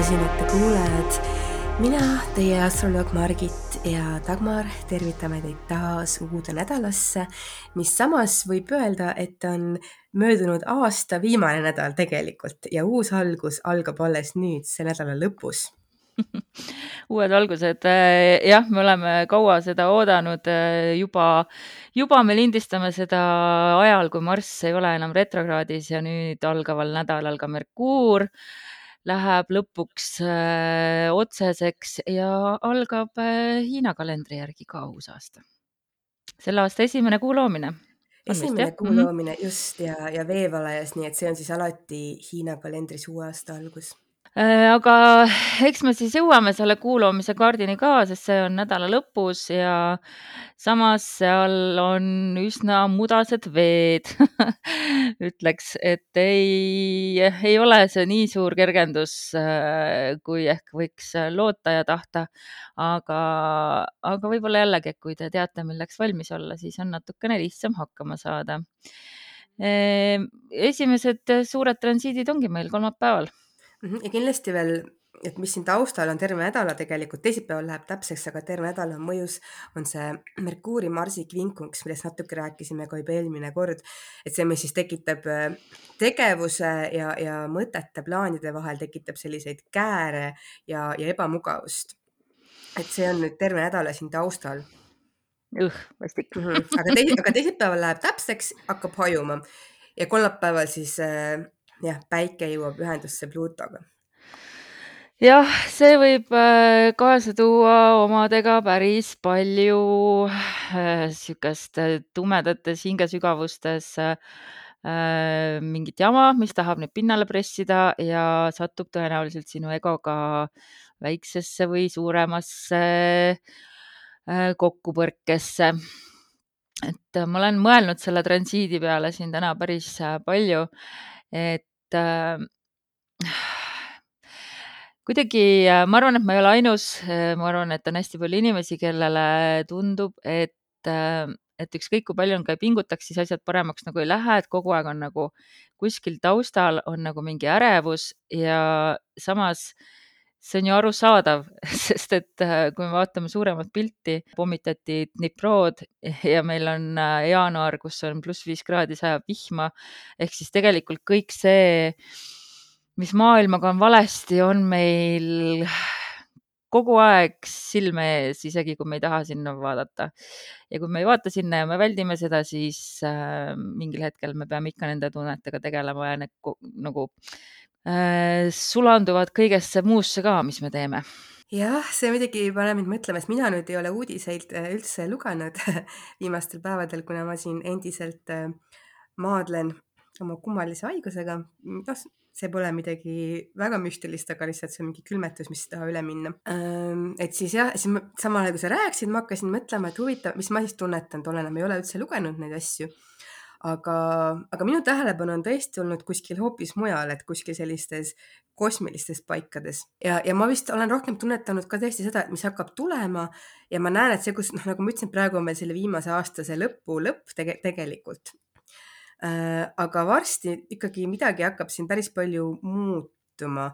raadiosinete kuulajad. mina, teie astroloog Margit ja Dagmar tervitame teid taas uude nädalasse, mis samas võib öelda, et on möödunud aasta viimane nädal tegelikult ja uus algus algab alles nüüd, see nädala lõpus uued algused, jah, me oleme kaua seda oodanud juba, juba me lindistame seda ajal, kui Marss ei ole enam retrokraadis ja nüüd algaval nädalal ka Merkuur läheb lõpuks äh, otseseks ja algab äh, Hiina kalendri järgi ka uus aasta. selle aasta esimene kuu loomine. esimene kuu mhm. loomine just ja, ja veevalajas, nii et see on siis alati Hiina kalendris uue aasta algus aga eks me siis jõuame selle kuuloomise kaardini ka, sest see on nädala lõpus ja samas seal on üsna mudased veed ütleks, et ei, ei ole see nii suur kergendus, äh, kui ehk võiks loota ja tahta. aga, aga võib-olla jällegi, et kui te teate, milleks valmis olla, siis on natukene lihtsam hakkama saada. Äh, esimesed suured transiidid ongi meil kolmapäeval Mhm, ja kindlasti veel, et mis siin taustal on terve nädala tegelikult, teisipäeval läheb täpseks, aga terve nädal on mõjus, on see Merkuuri Marsi kvinkunks, millest natuke rääkisime ka juba eelmine kord. et see, mis siis tekitab äh, tegevuse ja, ja mõtete, plaanide vahel tekitab selliseid kääre ja, ja ebamugavust. et see on nüüd terve nädala siin taustal. õh, vastik. -hmm. aga teisi, aga teisipäeval läheb täpseks, hakkab hajuma ja kolmapäeval siis äh, jah, päike jõuab ühendusse Pluutoga. jah, see võib äh, kaasa tuua omadega päris palju niisugust äh, tumedates hingesügavustes äh, mingit jama, mis tahab nüüd pinnale pressida ja satub tõenäoliselt sinu egoga väiksesse või suuremasse kokkupõrkesse. et ma olen mõelnud selle transiidi peale siin täna päris palju, et äh, kuidagi äh, ma arvan, et ma ei ole ainus, äh, ma arvan, et on hästi palju inimesi, kellele tundub, et, et ükskõik kui palju on ka ei pingutaks, siis asjad paremaks nagu ei lähe, et kogu aeg on nagu kuskil taustal on nagu mingi ärevus ja samas see on ju arusaadav, sest et kui me vaatame suuremat pilti, pommitati Dniprod ja meil on jaanuar, kus on pluss viis kraadi, sajab vihma. ehk siis tegelikult kõik see, mis maailmaga on valesti, on meil kogu aeg silme ees, isegi kui me ei taha sinna vaadata. ja kui me ei vaata sinna ja me väldime seda, siis äh, mingil hetkel me peame ikka nende tunnetega tegelema ja need nagu äh, sulanduvad kõigesse muusse ka, mis me teeme jah, see muidugi paneb mind mõtlema, sest mina nüüd ei ole uudiseid äh, üldse lugenud viimastel päevadel, kuna ma siin endiselt äh, maadlen oma kummalise haigusega. noh, see pole midagi väga müstilist, aga lihtsalt see on mingi külmetus, mis ei taha üle minna. et siis jah, siis ma, samal ajal kui sa rääkisid, ma hakkasin mõtlema, et huvitav, mis ma siis tunnetan tol ma ei ole üldse lugenud neid asju. Aga, aga minu tähelepanu on tõesti olnud kuskil hoopis mujal, et kuskil sellistes kosmilistes paikades ja, ja ma vist olen rohkem tunnetanud ka tõesti seda, et mis hakkab tulema ja ma näen, et see, kus noh, nagu ma ütlesin, praegu on meil selle viimase aasta see lõpu lõpp tege, tegelikult Äh, aga varsti ikkagi midagi hakkab siin päris palju muutuma,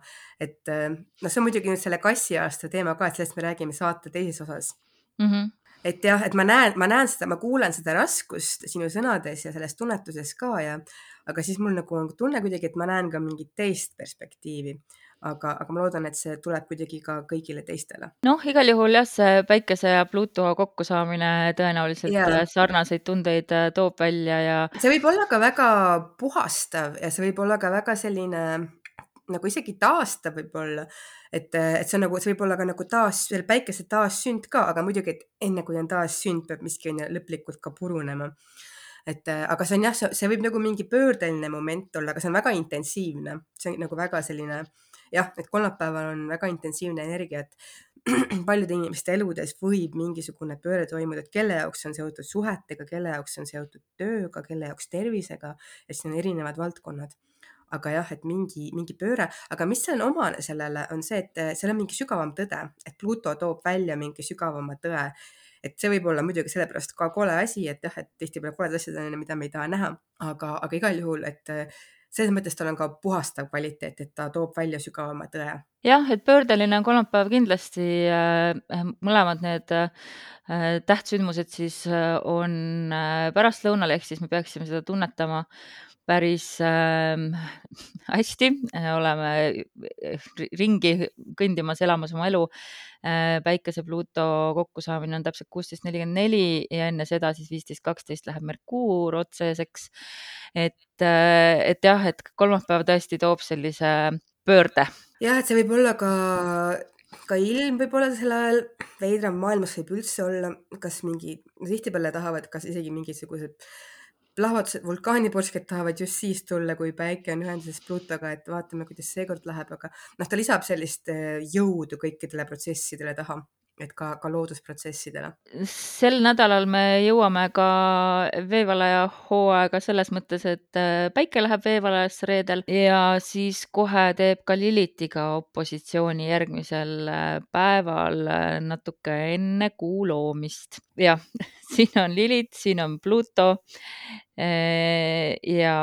et äh, noh, see on muidugi nüüd selle kassiaasta teema ka, et sellest me räägime saate teises osas mm. -hmm. Et jah, et ma näen, ma näen seda, ma kuulen seda raskust sinu sõnades ja selles tunnetuses ka ja, aga siis mul nagu on tunne kuidagi, et ma näen ka mingit teist perspektiivi aga, aga ma loodan, et see tuleb kuidagi ka kõigile teistele. noh, igal juhul jah, see päikese ja Pluto kokkusaamine tõenäoliselt yeah. sarnaseid tundeid äh, toob välja ja. see võib olla ka väga puhastav ja see võib olla ka väga selline nagu isegi taastav võib-olla, et, et see on nagu, see võib olla ka nagu taas, päikese taassünd ka, aga muidugi, et enne kui on taassünd, peab miski on ju lõplikult ka purunema. Et aga see on jah, see võib nagu mingi pöördeline moment olla, aga see on väga intensiivne, see on nagu väga selline jah, et kolmapäeval on väga intensiivne energia, et paljude inimeste eludes võib mingisugune pööre toimuda, et kelle jaoks on seotud suhetega, kelle jaoks on seotud tööga, kelle jaoks tervisega, et siin on erinevad valdkonnad aga jah, et mingi, mingi pööre, aga mis on omane sellele, on see, et seal on mingi sügavam tõde, et Pluto toob välja mingi sügavama tõe. et see võib olla muidugi sellepärast ka kole asi, et jah, et tihtipeale koledad asjad on, mida me ei taha näha, aga, aga igal juhul, et selles mõttes tal on ka puhastav kvaliteet, et ta toob välja sügavama tõe. Jah, et pöördeline on kolmapäev kindlasti, mõlemad need tähtsündmused siis on pärastlõunal, ehk siis me peaksime seda tunnetama päris äh, hästi, oleme ringi kõndimas, elamas oma elu äh,. päikese Pluto kokkusaamine on täpselt kuusteist nelikümmend neli ja enne seda siis viisteist kaksteist läheb Merkuur otseseks. et, et jah, et kolmapäev tõesti toob sellise pöörde. jah, et see võib olla ka ka ilm võib olla sel ajal veidram, maailmas võib üldse olla, kas mingi, tihtipeale tahavad kas isegi mingisugused plahvatused, vulkaanipursked tahavad just siis tulla, kui päike on ühenduses Plutoga, et vaatame, kuidas seekord läheb, aga noh, ta lisab sellist eh, jõudu kõikidele protsessidele taha et ka, ka loodusprotsessidele. sel nädalal me jõuame ka veevalaja hooaega selles mõttes, et äh, päike läheb veevalajasse reedel ja siis kohe teeb ka Lilitiga opositsiooni järgmisel äh, päeval äh, natuke enne kuu loomist. jah, siin on Lilit, siin on Pluto. ja,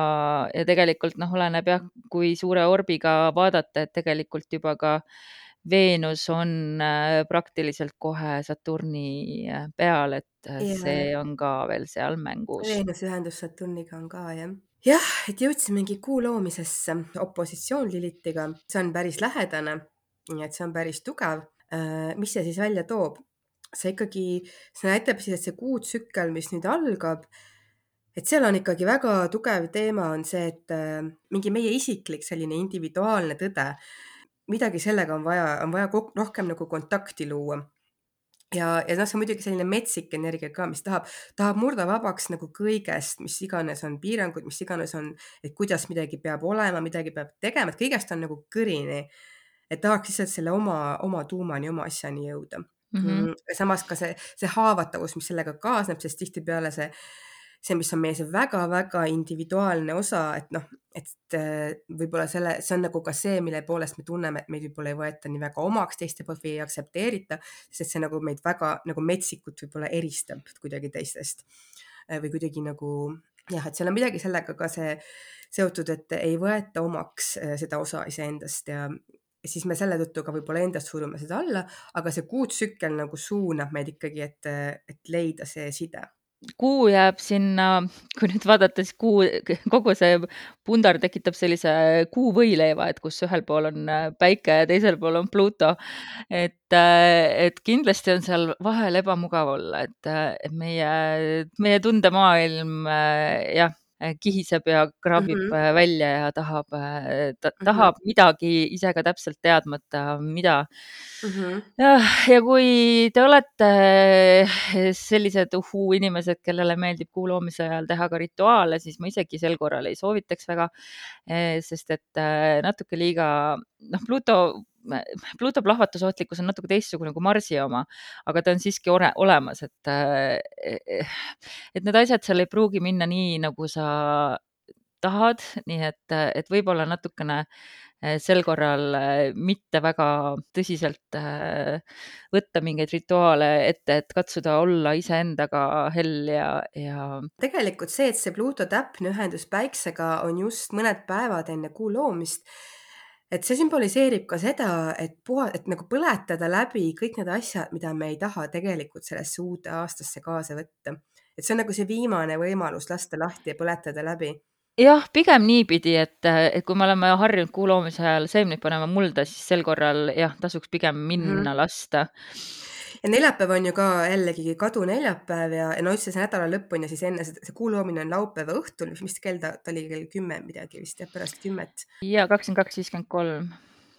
ja tegelikult noh, oleneb jah, kui suure orbiga vaadata, et tegelikult juba ka äh, Veenus on äh, praktiliselt kohe Saturni äh, peal, et. Äh, see on ka veel seal mängus. Veenuse ühendus Saturniga on ka jah. jah, et jõudsimegi kuu loomisesse, opositsioon Lilitiga, see on päris lähedane, nii et see on päris tugev. mis see siis välja toob? see ikkagi, see näitab siis, et see kuutsükkel, mis nüüd algab, et seal on ikkagi väga tugev teema, on see, et mingi meie isiklik selline individuaalne tõde midagi sellega on vaja, on vaja rohkem nagu kontakti luua. ja, ja noh, see on muidugi selline metsik energia ka, mis tahab, tahab murda vabaks nagu kõigest, mis iganes on piirangud, mis iganes on, et kuidas midagi peab olema, midagi peab tegema, et kõigest on nagu kõrini. et tahaks lihtsalt selle oma, oma tuumani, oma asjani jõuda mm. -hmm. samas ka see, see haavatavus, mis sellega kaasneb, sest tihtipeale see see, mis on meie see väga-väga individuaalne osa, et noh, et äh, võib-olla selle, see on nagu ka see, mille poolest me tunneme, et meid võib-olla ei võeta nii väga omaks teiste poolt või ei aktsepteerita, sest see nagu meid väga nagu metsikult võib-olla eristab kuidagi teistest. Äh, või kuidagi nagu jah, et seal on midagi sellega ka see seotud, et ei võeta omaks äh, seda osa iseendast ja siis me selle tõttu ka võib-olla endast surume seda alla, aga see kuutsükkel nagu suunab meid ikkagi, et, et leida see side kuu jääb sinna, kui nüüd vaadata, siis kuu, kogu see pundar tekitab sellise kuuvõileiva, et kus ühel pool on äh, päike ja teisel pool on Pluto. et, äh, et kindlasti on seal vahel ebamugav olla, et, äh, meie, meie tundemaailm jah kihiseb ja kraabib mm -hmm. välja ja tahab, ta mhm. tahab mm -hmm. midagi ise ka täpselt teadmata, mida mm. -hmm. ja, ja kui te olete sellised uhuu inimesed, kellele meeldib kuu loomise ajal teha ka rituaale, siis ma isegi sel korral ei soovitaks väga, sest et natuke liiga, noh, Pluto Pluto plahvatusohtlikkus on natuke teistsugune kui Marsi oma, aga ta on siiski ore, olemas, et, eh, et need asjad seal ei pruugi minna nii, nagu sa tahad, nii et, et võib-olla natukene eh, sel korral eh, mitte väga tõsiselt võtta mingeid rituaale ette, et katsuda olla iseendaga hell ja, ja. tegelikult see, et see Pluto täpne ühendus päiksega on just mõned päevad enne kuu loomist et see sümboliseerib ka seda, et puha, et nagu põletada läbi kõik need asjad, mida me ei taha tegelikult sellesse uude aastasse kaasa võtta. et see on nagu see viimane võimalus lasta lahti ja põletada läbi jah, pigem niipidi, et, et kui me oleme harjunud kuu loomise ajal seemneid panema mulda, siis sel korral jah, tasuks pigem minna mm -hmm. lasta ja neljapäev on ju ka jällegi kaduneljapäev ja, ja no üldse see nädala lõpp on ja siis enne see, see kuu loomine on laupäeva õhtul, mis kell ta, ta oli kell kümme midagi vist jah, pärast kümmet. ja kakskümmend kaks, viiskümmend kolm.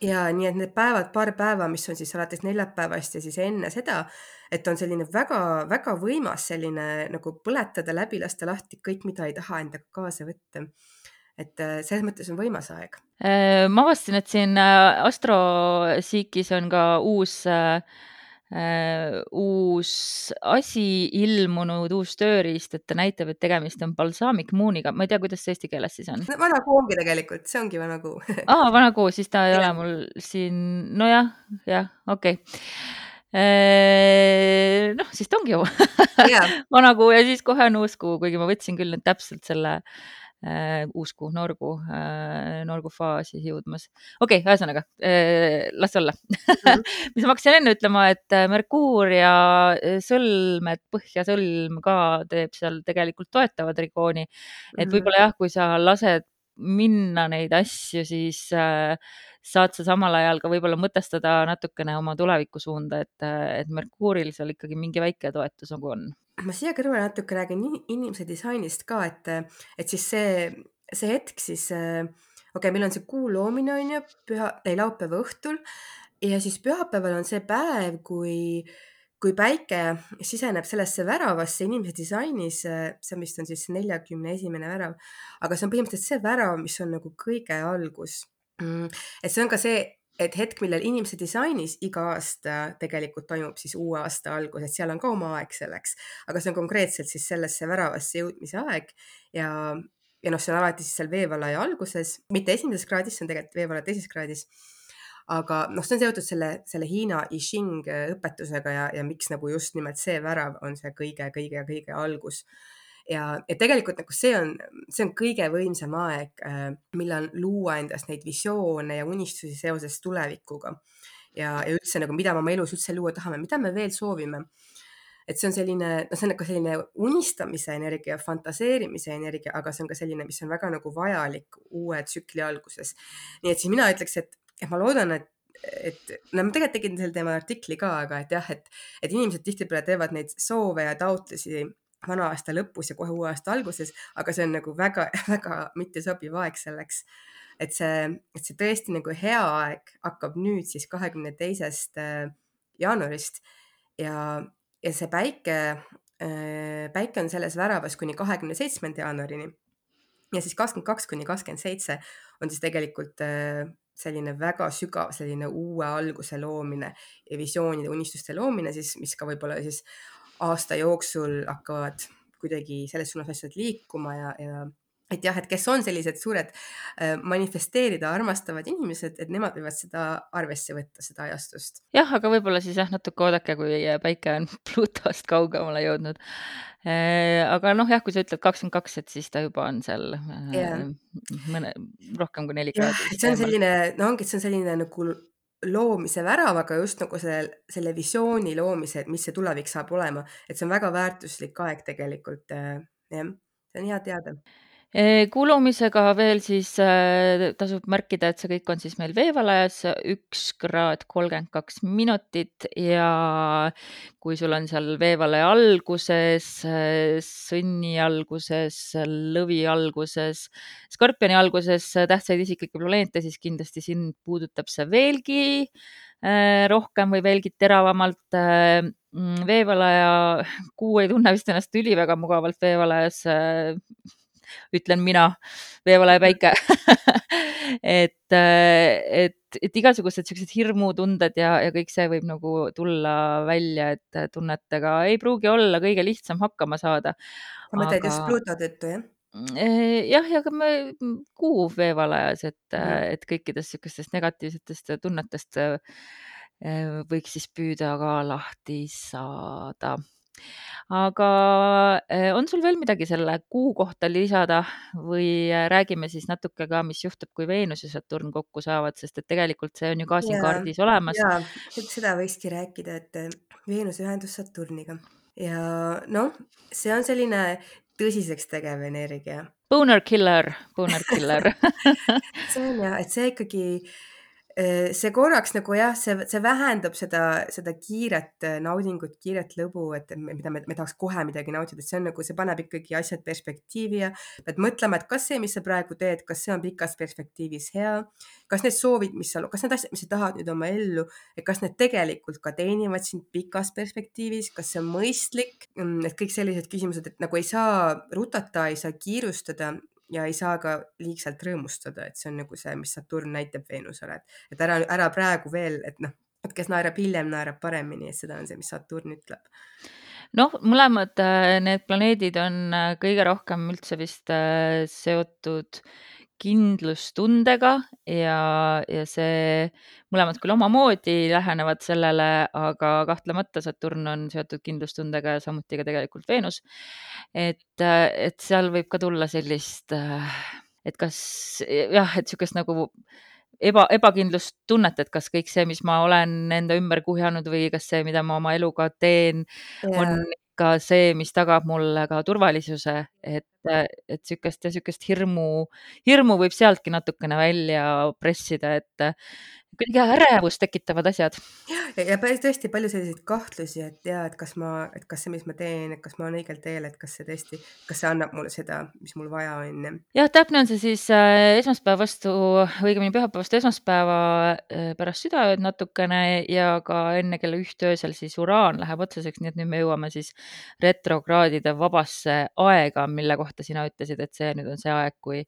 ja nii et need päevad, paar päeva, mis on siis alates neljapäevast ja siis enne seda, et on selline väga-väga võimas selline nagu põletada läbi, lasta lahti kõik, mida ei taha endaga kaasa võtta et äh, selles mõttes on võimas aeg. Äh, ma avastasin, et siin äh, Astrosiikis on ka uus Äh, uus asi ilmunud, uus tööriist, et ta näitab, et tegemist on balsaamic moon'iga, ma ei tea, kuidas see eesti keeles siis on. vana kuu ongi tegelikult, see ongi vana kuu aa, vana kuu, siis ta ei ole mul siin, nojah, jah, okei okay. Äh, noh, siis ta ongi ju vana kuu ja siis kohe on uus kuu, kuigi ma võtsin küll nüüd täpselt selle äh, uus kuu Norgu äh,, Norgu faasi jõudmas. okei okay,, ühesõnaga äh, las olla. -hmm. mis ma hakkasin enne ütlema, et äh, Merkuur ja äh, sõlm, et põhjasõlm ka teeb seal tegelikult toetavat trigooni. et Mhm. võib-olla jah, kui sa lased minna neid asju, siis äh, saad sa samal ajal ka võib-olla mõtestada natukene oma tulevikusuunda, et, äh, et Merkuuril seal ikkagi mingi väike toetus nagu on. Ma siia kõrvale natuke räägin in- inimese disainist ka, et, et siis see, see hetk siis, okei okay,, meil on see kuu loomine on ju püha, ei laupäeva õhtul ja siis pühapäeval on see päev, kui, kui päike siseneb sellesse väravasse inimese disainis, see vist on siis neljakümne esimene värav, aga see on põhimõtteliselt see värav, mis on nagu kõige algus mm,. et see on ka see, et hetk, millal inimese disainis iga aasta tegelikult toimub siis uue aasta algus, et seal on ka oma aeg selleks, aga see on konkreetselt siis sellesse väravasse jõudmise aeg ja, ja noh, see on alati siis seal veevalaja alguses, mitte esimeses kraadis, see on tegelikult veevalaja teises kraadis. Aga noh, see on seotud selle, selle Hiina I Ching õpetusega ja, ja miks nagu just nimelt see värav on see kõige-kõige-kõige algus. Ja, ja tegelikult nagu see on, see on kõige võimsam aeg, millal luua endas neid visioone ja unistusi seoses tulevikuga. ja, ja üldse nagu, mida me oma elus üldse luua tahame, mida me veel soovime et see on selline, noh, see on ka selline unistamise energia, fantaseerimise energia, aga see on ka selline, mis on väga nagu vajalik uue tsükli alguses. nii et siis mina ütleks, et et ma loodan, et, et no ma tegelikult tegin sel teemal artikli ka, aga et jah, et, et inimesed tihtipeale teevad neid soove ja taotlusi vana aasta lõpus ja kohe uue aasta alguses, aga see on nagu väga-väga mittesobiv aeg selleks. et see, et see tõesti nagu hea aeg hakkab nüüd siis kahekümne teisest äh, jaanuarist ja, ja see päike, päike on selles väravas kuni kahekümne seitsmenda jaanuarini. ja siis kakskümmend kaks kuni kakskümmend seitse on siis tegelikult selline väga sügav, selline uue alguse loomine ja visioonide, unistuste loomine siis, mis ka võib-olla siis aasta jooksul hakkavad kuidagi selles suunas asjad liikuma ja, ja et jah, et kes on sellised suured äh, manifesteerida armastavad inimesed, et nemad võivad seda arvesse võtta, seda ajastust. jah, aga võib-olla siis jah, natuke oodake, kui päike on Plutost kaugemale jõudnud. aga noh, jah, kui sa ütled kakskümmend kaks, et siis ta juba on seal yeah. mõne, rohkem kui neli kraadi. see on selline, no ongi, see on selline nagu loomise värav, aga just nagu selle, selle visiooni loomise, et mis see tulevik saab olema, et see on väga väärtuslik aeg tegelikult. jah, see on hea teada kulumisega veel siis äh, tasub märkida, et see kõik on siis meil veevalajas üks kraad kolmkümmend kaks minutit ja kui sul on seal veevalaja alguses, sõnni alguses, lõvi alguses, skorpioni alguses tähtsaid isiklikke planeete, siis kindlasti sind puudutab see veelgi rohkem või veelgi teravamalt. Äh, veevalaja kuu ei tunne vist ennast üliväga mugavalt veevalajas ütlen mina, veevalaja päike et, et, et igasugused siuksed hirmutunded ja, ja kõik see võib nagu tulla välja, et tunnetega ei pruugi olla kõige lihtsam hakkama saada. sa mõtled aga... just Pluto tõttu, jah? jah, ja ka me kuu veevalajas, et mm, et kõikidest niisugustest negatiivsetest tunnetest võiks siis püüda ka lahti saada aga eh, on sul veel midagi selle kuu kohta lisada või eh, räägime siis natuke ka, mis juhtub, kui Veenus ja Saturn kokku saavad, sest et tegelikult see on ju ka siin ja, kaardis olemas. ja, seda võikski rääkida, et eh, Veenuse ühendus Saturniga ja noh, see on selline tõsiseks tegev energia. Boner killer, boner killer see on ja, et see ikkagi Äh, see korraks nagu jah, see, see vähendab seda, seda kiiret äh, naudingut, kiiret lõbu, et mida me, me tahaks kohe midagi nautida, et see on nagu, see paneb ikkagi asjad perspektiivi ja pead mõtlema, et kas see, mis sa praegu teed, kas see on pikas perspektiivis hea, kas need soovid, mis sa, kas need asjad, mis sa tahad nüüd oma ellu, et kas need tegelikult ka teenivad sind pikas perspektiivis, kas see on mõistlik, mm, et kõik sellised küsimused, et nagu ei saa rutata, ei saa kiirustada ja ei saa ka liigselt rõõmustada, et see on nagu see, mis Saturn näitab Veenusele, et, et ära, ära praegu veel, et noh, et kes naerab hiljem, naerab paremini, et seda on see, mis Saturn ütleb. Noh, mõlemad äh, need planeedid on äh, kõige rohkem üldse vist äh, seotud kindlustundega ja, ja see mõlemad küll omamoodi lähenevad sellele, aga kahtlemata Saturn on seotud kindlustundega ja samuti ka tegelikult Veenus. et, et seal võib ka tulla sellist, et kas jah, et niisugust nagu eba, ebakindlustunnet, et kas kõik see, mis ma olen enda ümber kuhjanud või kas see, mida ma oma eluga teen, on ka see, mis tagab mulle ka turvalisuse, et, et niisugust ja niisugust hirmu, hirmu võib sealtki natukene välja pressida, et kõige ärevust tekitavad asjad. ja, päris tõesti palju selliseid kahtlusi, et ja, et kas ma, et kas see, mis ma teen, et kas ma olen õigel teel, et kas see tõesti, kas see annab mulle seda, mis mul vaja on. jah, täpne on see siis äh, esmaspäeva vastu, õigemini pühapäeva vastu esmaspäeva äh, pärast südaööd natukene ja ka enne kella üht öösel siis uraan läheb otseseks, nii et nüüd me jõuame siis retrokraadide vabasse aega, mille kohta sina ütlesid, et see nüüd on see aeg, kui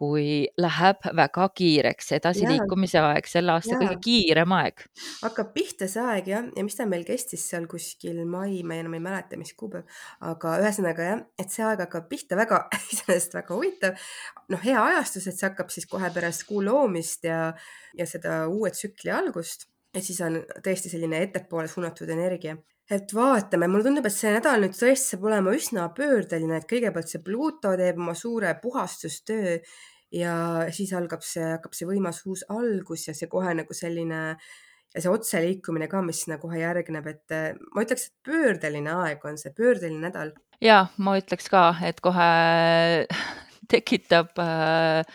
kui läheb väga kiireks edasiliikumise aeg, selle aasta ja. kõige kiirem aeg. hakkab pihta see aeg jah, ja mis ta meil kestis seal kuskil mai, ma enam ei mäleta, mis kuupäev, aga ühesõnaga jah, et see aeg hakkab pihta väga, iseenesest väga huvitav. noh, hea ajastus, et see hakkab siis kohe pärast kuu loomist ja, ja seda uue tsükli algust, et siis on tõesti selline ettepoole suunatud energia et vaatame, mulle tundub, et see nädal nüüd tõesti saab olema üsna pöördeline, et kõigepealt see Pluto teeb oma suure puhastustöö ja siis algab see, hakkab see võimas uus algus ja see kohe nagu selline ja see otseliikumine ka, mis sinna kohe järgneb, et eh, ma ütleks, et pöördeline aeg on see, pöördeline nädal. ja ma ütleks ka, et kohe tekitab äh,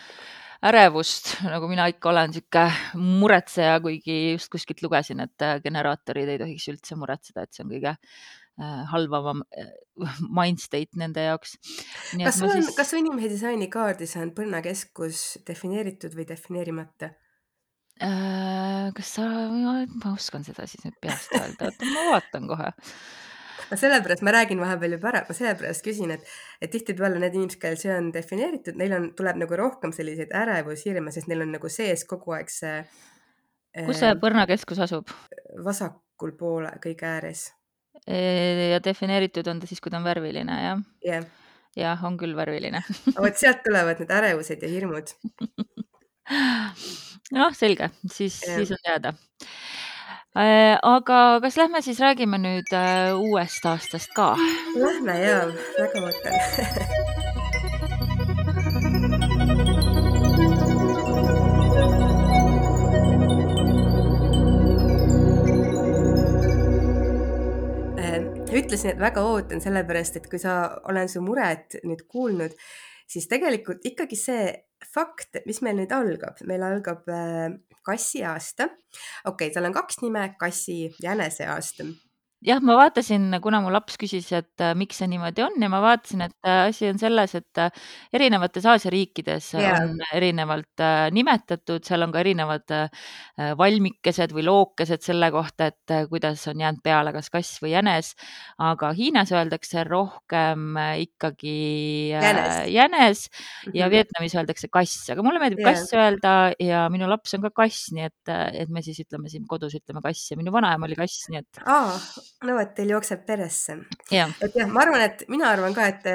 ärevust, nagu mina ikka olen, niisugune muretseja, kuigi just kuskilt lugesin, et äh, generaatorid ei tohiks üldse muretseda, et see on kõige Äh, halvavam äh, mind state nende jaoks. kas sul on siis..., kas su inimedisaini kaardis on põnnakeskus defineeritud või defineerimata? Kas sa, ma oskan seda siis nüüd peast öelda, oota ma vaatan kohe no sellepärast ma räägin vahepeal juba ära, ma sellepärast küsin, et, et tihtipeale need inimesed, kellel see on defineeritud, neil on, tuleb nagu rohkem selliseid ärevushirme, sest neil on nagu sees kogu aeg see. kus see põrnakeskus asub? vasakul poole kõige ääres ja defineeritud on ta siis, kui ta on värviline, jah yeah.? jah, on küll värviline vot sealt tulevad need ärevused ja hirmud noh, selge, siis siis on teada. Äh, aga kas lähme siis räägime nüüd äh, uuest aastast ka? Lähme ja, väga ootan ütlesin, et väga ootan, sellepärast et kui sa olen su muret nüüd kuulnud, siis tegelikult ikkagi see fakt, mis meil nüüd algab, meil algab äh, kassi aasta. okei okay,, tal on kaks nime, kassi jänese aasta jah, ma vaatasin, kuna mu laps küsis, et äh, miks see niimoodi on ja ma vaatasin, et äh, asi on selles, et äh, erinevates Aasia riikides yeah. on erinevalt äh, nimetatud, seal on ka erinevad äh, valmikesed või lookesed selle kohta, et äh, kuidas on jäänud peale kas kass või jänes. aga Hiinas öeldakse rohkem äh, ikkagi äh, jänes, jänes mm -hmm. ja mhm. Vietnamis öeldakse kass, aga mulle meeldib yeah. kass öelda ja minu laps on ka kass, nii et, äh, et me siis ütleme siin kodus ütleme kass ja minu vanaema oli kass, nii et ah no vot, teil jookseb peresse. et jah, ma arvan, et mina arvan ka, et,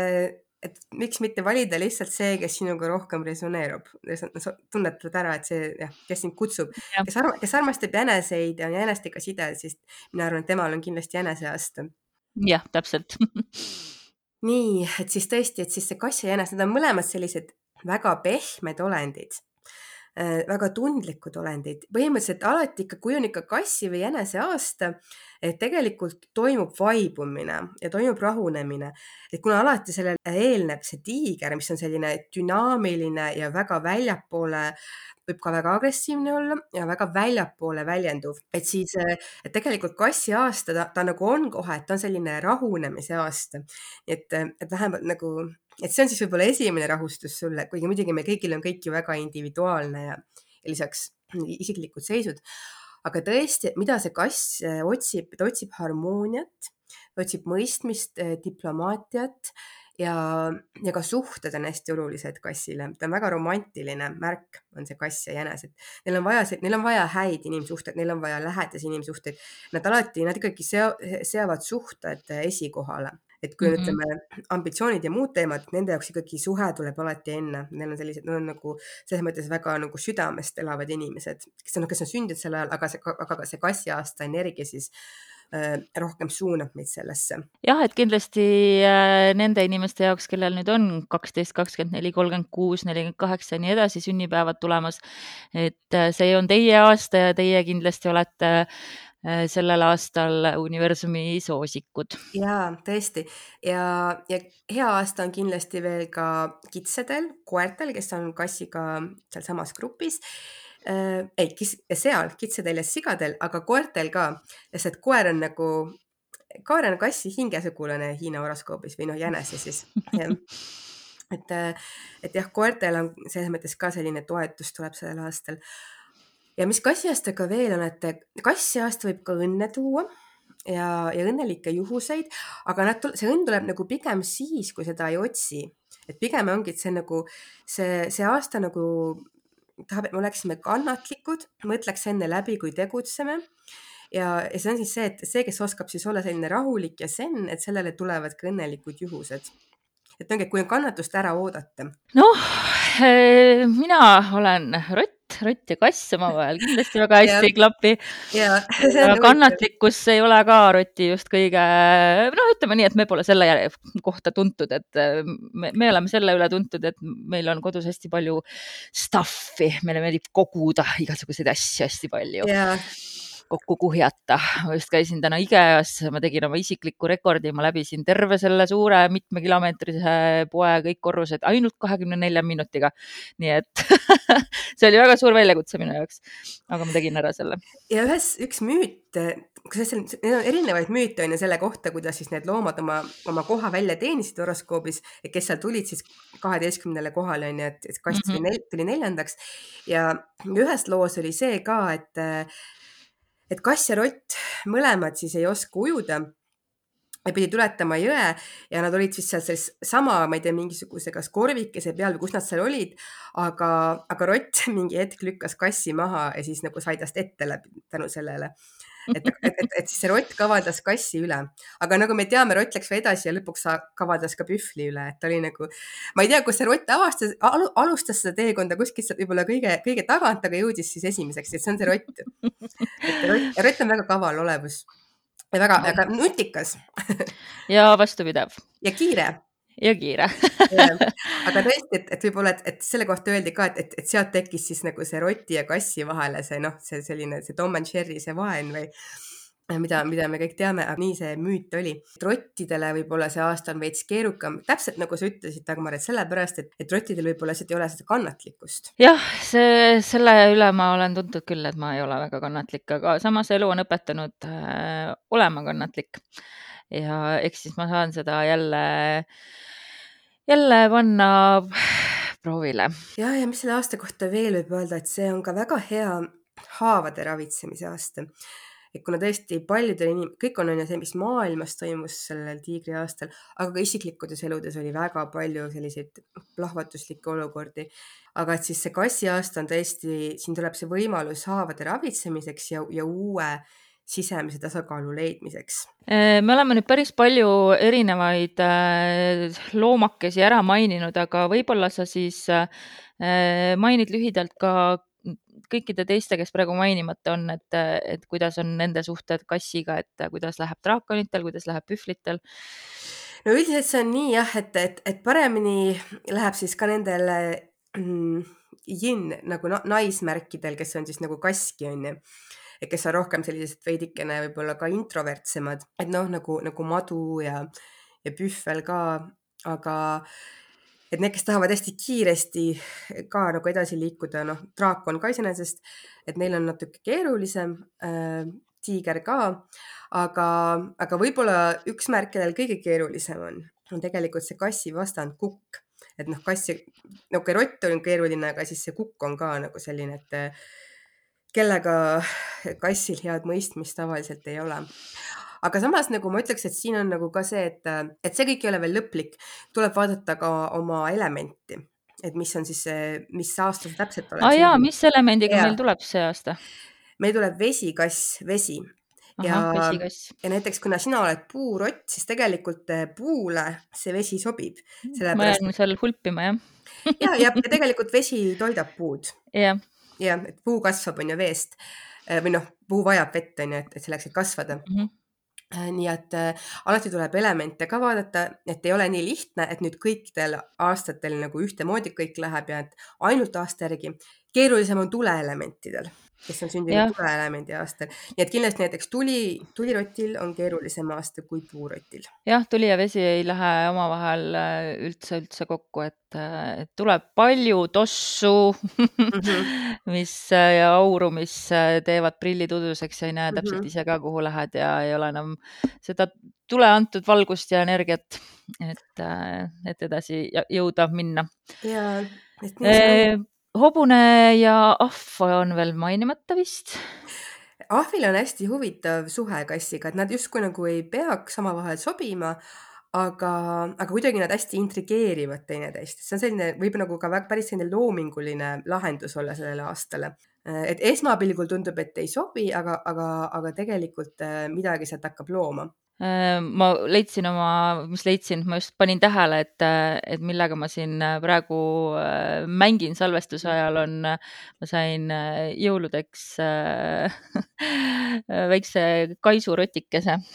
et miks mitte valida lihtsalt see, kes sinuga rohkem resoneerub, tunnetad ära, et see jah, kes sind kutsub, kes arma-, kes armastab jäneseid ja on jänestega side, siis mina arvan, et temal on kindlasti jäneseaasta. jah, täpselt nii, et siis tõesti, et siis see kass ja jänes, need on mõlemad sellised väga pehmed olendid Äh, väga tundlikud olendid. põhimõtteliselt alati ikka, kui on ikka kassi või jänese aasta, et tegelikult toimub vaibumine ja toimub rahunemine. et kuna alati sellele eelneb see tiiger, mis on selline dünaamiline ja väga väljapoole võib ka väga agressiivne olla ja väga väljapoole väljenduv, et siis, et tegelikult kassi aasta ta, ta nagu on kohe, et ta on selline rahunemise aasta. et, et vähemalt nagu et see on siis võib-olla esimene rahustus sulle, kuigi muidugi me kõigil on kõik ju väga individuaalne ja, ja lisaks isiklikud seisud. Aga tõesti, mida see kass äh, otsib, ta otsib harmooniat, otsib mõistmist, äh, diplomaatiat ja, ja ka suhted on hästi olulised kassile, ta on väga romantiline märk, on see kass ja jänes, et neil on vaja, neil on vaja häid inimsuhteid, neil on vaja lähedasi inimsuhteid. Nad alati, nad ikkagi seavad suhted esikohale et kui mm -hmm. ütleme ambitsioonid ja muud teemad, nende jaoks ikkagi suhe tuleb alati enne, neil on sellised, nad on nagu selles mõttes väga nagu südamest elavad inimesed, kes on, kes on sündinud sel ajal, aga see, aga ka see kassiaasta energia siis äh, rohkem suunab meid sellesse. jah, et kindlasti äh, nende inimeste jaoks, kellel nüüd on kaksteist, kakskümmend neli, kolmkümmend kuus, nelikümmend kaheksa ja nii edasi sünnipäevad tulemas, et äh, see on teie aasta ja teie kindlasti olete sellel aastal universumi soosikud. jaa, tõesti ja, ja hea aasta on kindlasti veel ka kitsedel, koertel, kes on kassiga sealsamas grupis äh,. ei, seal kitsedel ja sigadel, aga koertel ka, sest et koer on nagu, koer on kassi hingesugulane Hiina horoskoobis või noh, jänese siis et, et jah, koertel on selles mõttes ka selline toetus tuleb sellel aastal ja mis kassiaastaga veel on, et kassiaasta võib ka õnne tuua ja, ja õnnelikke juhuseid, aga nad, see õnn tuleb nagu pigem siis, kui seda ei otsi. et pigem ongi, et see nagu see, see aasta nagu tahab, et me oleksime kannatlikud, mõtleks enne läbi, kui tegutseme. ja, ja see on siis see, et see, kes oskab siis olla selline rahulik ja zen, et sellele tulevad ka õnnelikud juhused. et ongi, et kui on kannatust ära oodata. noh, eh, mina olen rott rott, ja kass omavahel kindlasti väga hästi ei klapi. ja kannatlikkus ei ole ka roti just kõige, noh, ütleme nii, et me pole selle kohta tuntud, et äh, me, me oleme selle üle tuntud, et meil on kodus hästi palju stuff'i, meile meeldib koguda igasuguseid asju hästi palju kokku kuhjata. ma just käisin täna IKEA-s, ma tegin oma isikliku rekordi, ma läbisin terve selle suure mitmekilomeetrise poe kõik korrused ainult kahekümne nelja minutiga. nii et see oli väga suur väljakutse minu jaoks, aga ma tegin ära selle. ja ühes, üks müüt, kusjuures seal on erinevaid müüte on ju selle kohta, kuidas siis need loomad oma, oma koha välja teenisid horoskoobis, kes seal tulid siis kaheteistkümnendale kohale on ju, et kass tuli, mm -hmm. tuli neljandaks ja ühes loos oli see ka, et et kass ja rott mõlemad siis ei oska ujuda. Ja pidi tuletama jõe ja nad olid siis seal selles sama, ma ei tea, mingisuguse kas korvikese peal või kus nad seal olid, aga, aga rott mingi hetk lükkas kassi maha ja siis nagu sai tast ette läbi tänu sellele et, et, et, et siis see rott kavaldas kassi üle, aga nagu me teame, rott läks veel edasi ja lõpuks kavaldas ka pühvli üle, et ta oli nagu, ma ei tea, kus see rott avastas al,, alustas seda teekonda kuskilt võib-olla kõige, kõige tagant, aga jõudis siis esimeseks, et see on see rott. rott, rott on väga kaval olevus ja väga, väga nutikas ja vastupidav. ja kiire ja kiire aga tõesti, et, et võib-olla, et, et selle kohta öeldi ka, et, et, et sealt tekkis siis nagu see roti ja kassi vahele see noh, see selline see Tom and Jerry see vaen või mida, mida me kõik teame, aga nii see müüt oli. rottidele võib-olla see aasta on veits keerukam, täpselt nagu sa ütlesid, Dagmar, et sellepärast, et, et rottidel võib-olla lihtsalt ei ole seda kannatlikkust. jah, see, selle üle ma olen tuntud küll, et ma ei ole väga kannatlik, aga samas elu on õpetanud äh, olema kannatlik. Ja eks siis ma saan seda jälle jälle panna proovile. ja, ja mis selle aasta kohta veel võib öelda, et see on ka väga hea haavade ravitsemise aasta. et kuna tõesti paljudel inim-, kõik on on ju see, mis maailmas toimus sellel tiigri aastal, aga ka isiklikutes eludes oli väga palju selliseid plahvatuslikke olukordi. aga et siis see kassi aasta on tõesti, siin tuleb see võimalus haavade ravitsemiseks ja, ja uue sisemise tasakaalu leidmiseks? Äh, me oleme nüüd päris palju erinevaid äh, loomakesi ära maininud, aga võib-olla sa siis äh, mainid lühidalt ka kõikide teiste, kes praegu mainimata on, et, et kuidas on nende suhted kassiga, et kuidas läheb draakonitel, kuidas läheb pühvlitel? no üldiselt see on nii jah, et, et, et paremini läheb siis ka nendel mm, yin nagu naismärkidel, kes on siis nagu kaski onju et kes on rohkem sellised veidikene võib-olla ka introvertsemad, et noh, nagu, nagu madu ja, ja pühvel ka, aga et need, kes tahavad hästi kiiresti ka nagu edasi liikuda, noh, draak on ka iseenesest, et neil on natuke keerulisem äh,, tiiger ka, aga, aga võib-olla üks märk, kellel kõige keerulisem on, on tegelikult see kassi vastand kukk. et noh, kass, no okei, rott on keeruline, aga siis see kukk on ka nagu selline, et kellega kassil head mõistmist tavaliselt ei ole. aga samas nagu ma ütleks, et siin on nagu ka see, et, et see kõik ei ole veel lõplik, tuleb vaadata ka oma elementi, et mis on siis see, mis aasta see täpselt oleks. aa jaa, mis elemendiga ja. meil tuleb see aasta? meil tuleb vesikass, vesi ja ja näiteks kuna sina oled puurott, siis tegelikult eh, puule see vesi sobib, ma sellepärast jään seal hulpima, jah. ja, ja ja tegelikult vesi toidab puud jah, jah, et puu kasvab, on ju veest Eh, või noh, puu vajab vett, on ju, et, selleks, et kasvada. Mhm. nii et äh, alati tuleb elemente ka vaadata, et ei ole nii lihtne, et nüüd kõikidel aastatel nagu ühtemoodi kõik läheb ja et ainult aasta järgi. keerulisem on tuleelementidel, kes on sündinud tuleelemendi aastal, nii et kindlasti näiteks tuli, tulirotil on keerulisem aasta kui puurotil. jah, tuli ja vesi ei lähe omavahel äh, üldse, üldse kokku, et, et tuleb palju tossu Mhm. mis äh, ja auru, mis äh, teevad prillid uduseks ja ei näe täpselt Mhm. ise ka, kuhu lähed ja ei ole enam seda tule antud valgust ja energiat, et, et edasi jõuda minna. ja, et nii see on. Hobune ja ahv on veel mainimata vist. ahvil on hästi huvitav suhe kassiga, et nad justkui nagu ei peaks omavahel sobima, aga, aga kuidagi nad hästi intrigeerivad teineteist, see on selline, võib nagu ka väga, päris selline loominguline lahendus olla sellele aastale. et esmapilgul tundub, et ei sobi, aga, aga, aga tegelikult äh, midagi sealt hakkab looma. Ma leidsin oma, mis leidsin, ma just panin tähele, et, et millega ma siin praegu äh, mängin salvestuse ajal on, ma sain äh, jõuludeks äh, väikse kaisurotikese.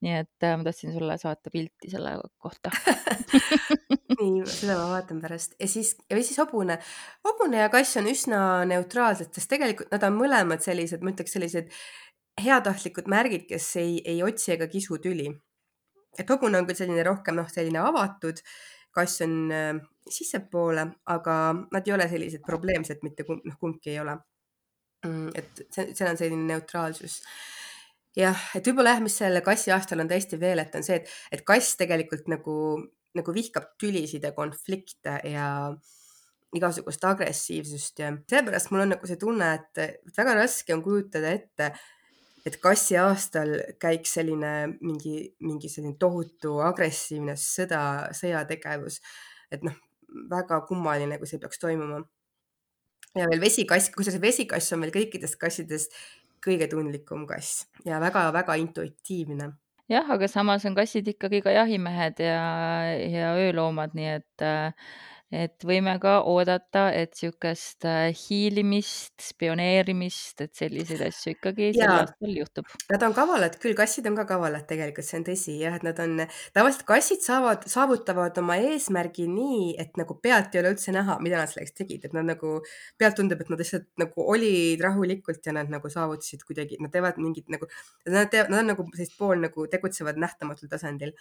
nii et äh, ma tahtsin sulle saata pilti selle kohta. nii, seda ma vaatan pärast ja siis, või siis hobune. hobune ja kass on üsna neutraalsed, sest tegelikult nad on mõlemad sellised, ma ütleks sellised heatahtlikud märgid, kes ei, ei otsi ega kisu tüli. et hobune on küll selline rohkem noh, selline avatud, kass on äh, sissepoole, aga nad ei ole sellised probleemsed, mitte kumb, noh kumbki ei ole. et see, seal on selline neutraalsus jah, et võib-olla jah, mis selle kassi aastal on tõesti veel, et on see, et, et kass tegelikult nagu, nagu vihkab tülisid ja konflikte ja igasugust agressiivsust ja seepärast mul on nagu see tunne, et väga raske on kujutada ette, et kassi aastal käiks selline mingi, mingi selline tohutu agressiivne sõda, sõjategevus. et noh, väga kummaline, kui see peaks toimuma. ja veel vesikass, kusjuures vesikass on veel kõikidest kassidest kõige tundlikum kass ja väga-väga intuitiivne. jah, aga samas on kassid ikkagi ka jahimehed ja, ja ööloomad, nii et, et võime ka oodata, et niisugust hiilimist, spioneerimist, et selliseid asju ikkagi sel aastal juhtub. Nad on kavalad küll, kassid on ka kavalad tegelikult, see on tõsi jah, et nad on, tavaliselt kassid saavad, saavutavad oma eesmärgi nii, et nagu pealt ei ole üldse näha, mida nad selleks tegid, et nad nagu, pealt tundub, et nad lihtsalt nagu olid rahulikult ja nad nagu saavutasid kuidagi, nad teevad mingit nagu, nad teevad, nad on nagu sellist pool nagu tegutsevad nähtamatul tasandil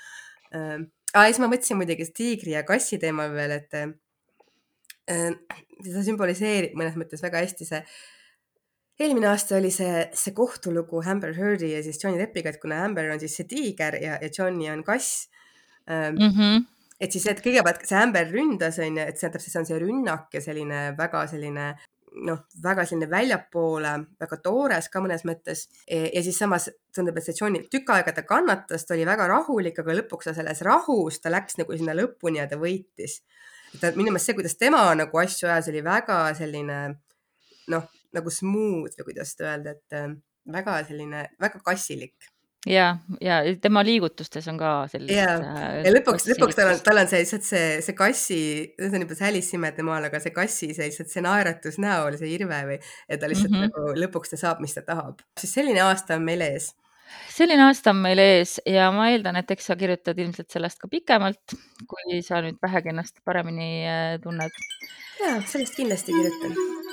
äh,. ja siis ma mõtlesin muidugi tiigri ja kassi teemal veel, et äh, seda sümboliseerib mõnes mõttes väga hästi see eelmine aasta oli see, see kohtulugu Amber Heardi ja siis Johnny Deppiga, et kuna Amber on siis see tiiger ja, ja Johnny on kass ähm,. Mm -hmm. et siis, et kõigepealt see Amber ründas, onju, et see täpselt, see on see rünnak ja selline väga selline noh, väga selline väljapoole, väga toores ka mõnes mõttes. ja siis samas tundub, et see Johnny tükk aega ta kannatas, ta oli väga rahulik, aga lõpuks ta selles rahus, ta läks nagu sinna lõpuni ja ta võitis. ta minu meelest see, kuidas tema nagu asju ajas, oli väga selline noh, nagu smooth või kuidas öelda, et äh, väga selline, väga kassilik. ja, ja tema liigutustes on ka sellist. Jaa. ja lõpuks, lõpuks tal on, tal on see lihtsalt see, see kassi, see on juba see Alice imede maal, aga see kassi see lihtsalt see naeratus näol, see irve või, et ta lihtsalt mm. -hmm. nagu lõpuks ta saab, mis ta tahab. siis selline aasta on meil ees. selline aasta on meil ees ja ma eeldan, et eks sa kirjutad ilmselt sellest ka pikemalt, kui sa nüüd vähegi ennast paremini äh, tunned. ja sellest kindlasti kirjutan.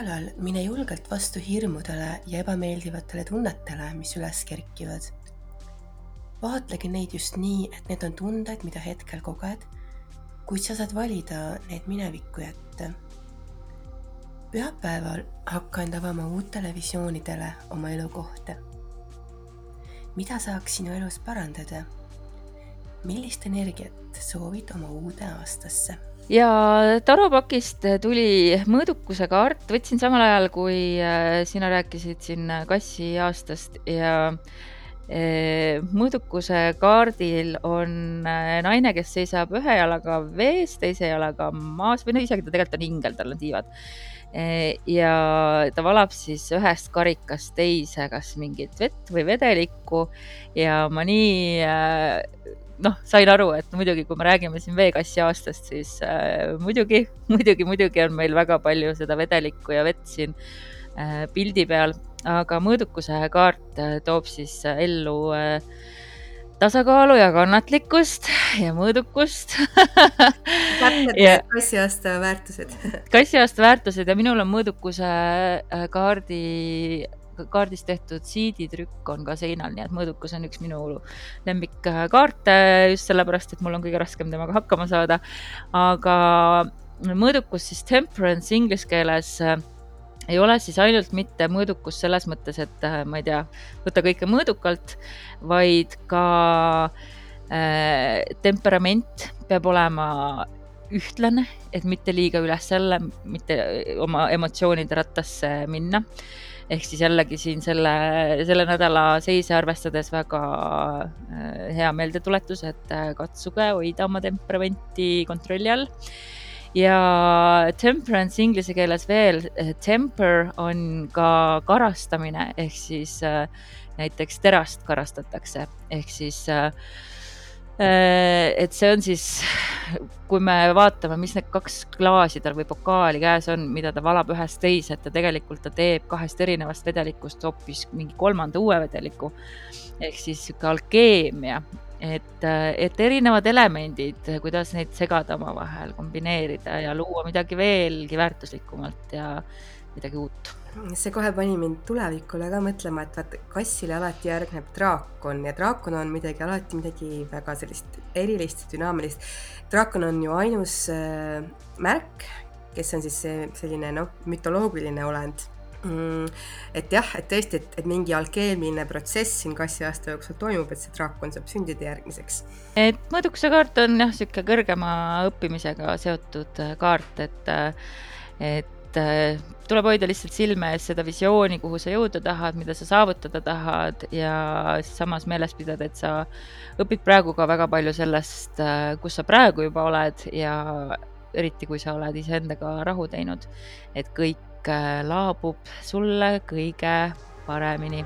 Nädalal mine julgelt vastu hirmudele ja ebameeldivatele tunnetele, mis üles kerkivad. vaatlegi neid just nii, et need on tunded, mida hetkel koged, kuid sa saad valida need minevikku jätta. pühapäeval hakka end avama uutele visioonidele oma elu kohta. mida saaks sinu elus parandada? millist energiat soovid oma uude aastasse ja Tarapakist tuli mõõdukuse kaart, võtsin samal ajal, kui äh, sina rääkisid siin kassi aastast ja äh, mõõdukuse kaardil on äh, naine, kes seisab ühe jalaga vees, teise jalaga maas või no isegi ta tegelikult on ingel, tal on tiivad. ja ta valab siis ühest karikast teise, kas mingit vett või vedelikku ja ma nii noh, sain aru, et muidugi, kui me räägime siin veekassi aastast, siis äh, muidugi, muidugi, muidugi on meil väga palju seda vedelikku ja vett siin äh, pildi peal, aga mõõdukuse kaart äh, toob siis äh, ellu äh, tasakaalu ja kannatlikkust ja mõõdukust. Täpselt ja kassiaasta väärtused. Kassiaasta väärtused ja minul on mõõdukuse äh, kaardi kaardist tehtud siiditrükk on ka seinal, nii et mõõdukus on üks minu lemmikkaarte just sellepärast, et mul on kõige raskem temaga hakkama saada. aga mõõdukus siis temperance inglise keeles äh, ei ole siis ainult mitte mõõdukus selles mõttes, et äh, ma ei tea, võtta kõike mõõdukalt, vaid ka äh, temperament peab olema ühtlane, et mitte liiga üles jälle, mitte oma emotsioonide rattasse minna ehk siis jällegi siin selle, selle nädala seise arvestades väga äh, hea meeldetuletus, et äh, katsuge hoida oma temperamenti kontrolli all. ja temperance inglise keeles veel, äh, temper on ka karastamine ehk siis näiteks terast karastatakse ehk siis äh, et see on siis, kui me vaatame, mis need kaks klaasi tal või pokaali käes on, mida ta valab ühest teise, et ta tegelikult ta teeb kahest erinevast vedelikust hoopis mingi kolmanda uue vedeliku. ehk siis sihuke alkeemia, et, et erinevad elemendid, kuidas neid segada omavahel, kombineerida ja luua midagi veelgi väärtuslikumat ja midagi uut see kohe pani mind tulevikule ka mõtlema, et vaata, kassile alati järgneb draakon ja draakon on midagi alati midagi väga sellist erilist, dünaamilist. draakon on ju ainus äh, märk, kes on siis see selline noh, mütoloogiline olend mm,. et jah, et tõesti, et, et mingi alkeemiline protsess siin kassi aasta jooksul toimub, et see draakon saab sündida järgmiseks. et mõõdukuse kaart on jah, niisugune kõrgema õppimisega seotud äh, kaart, et, äh, et et äh, tuleb hoida lihtsalt silme ees seda visiooni, kuhu sa jõuda tahad, mida sa saavutada tahad ja samas meeles pidada, et sa õpid praegu ka väga palju sellest, äh, kus sa praegu juba oled ja eriti, kui sa oled iseendaga rahu teinud, et kõik äh, laabub sulle kõige paremini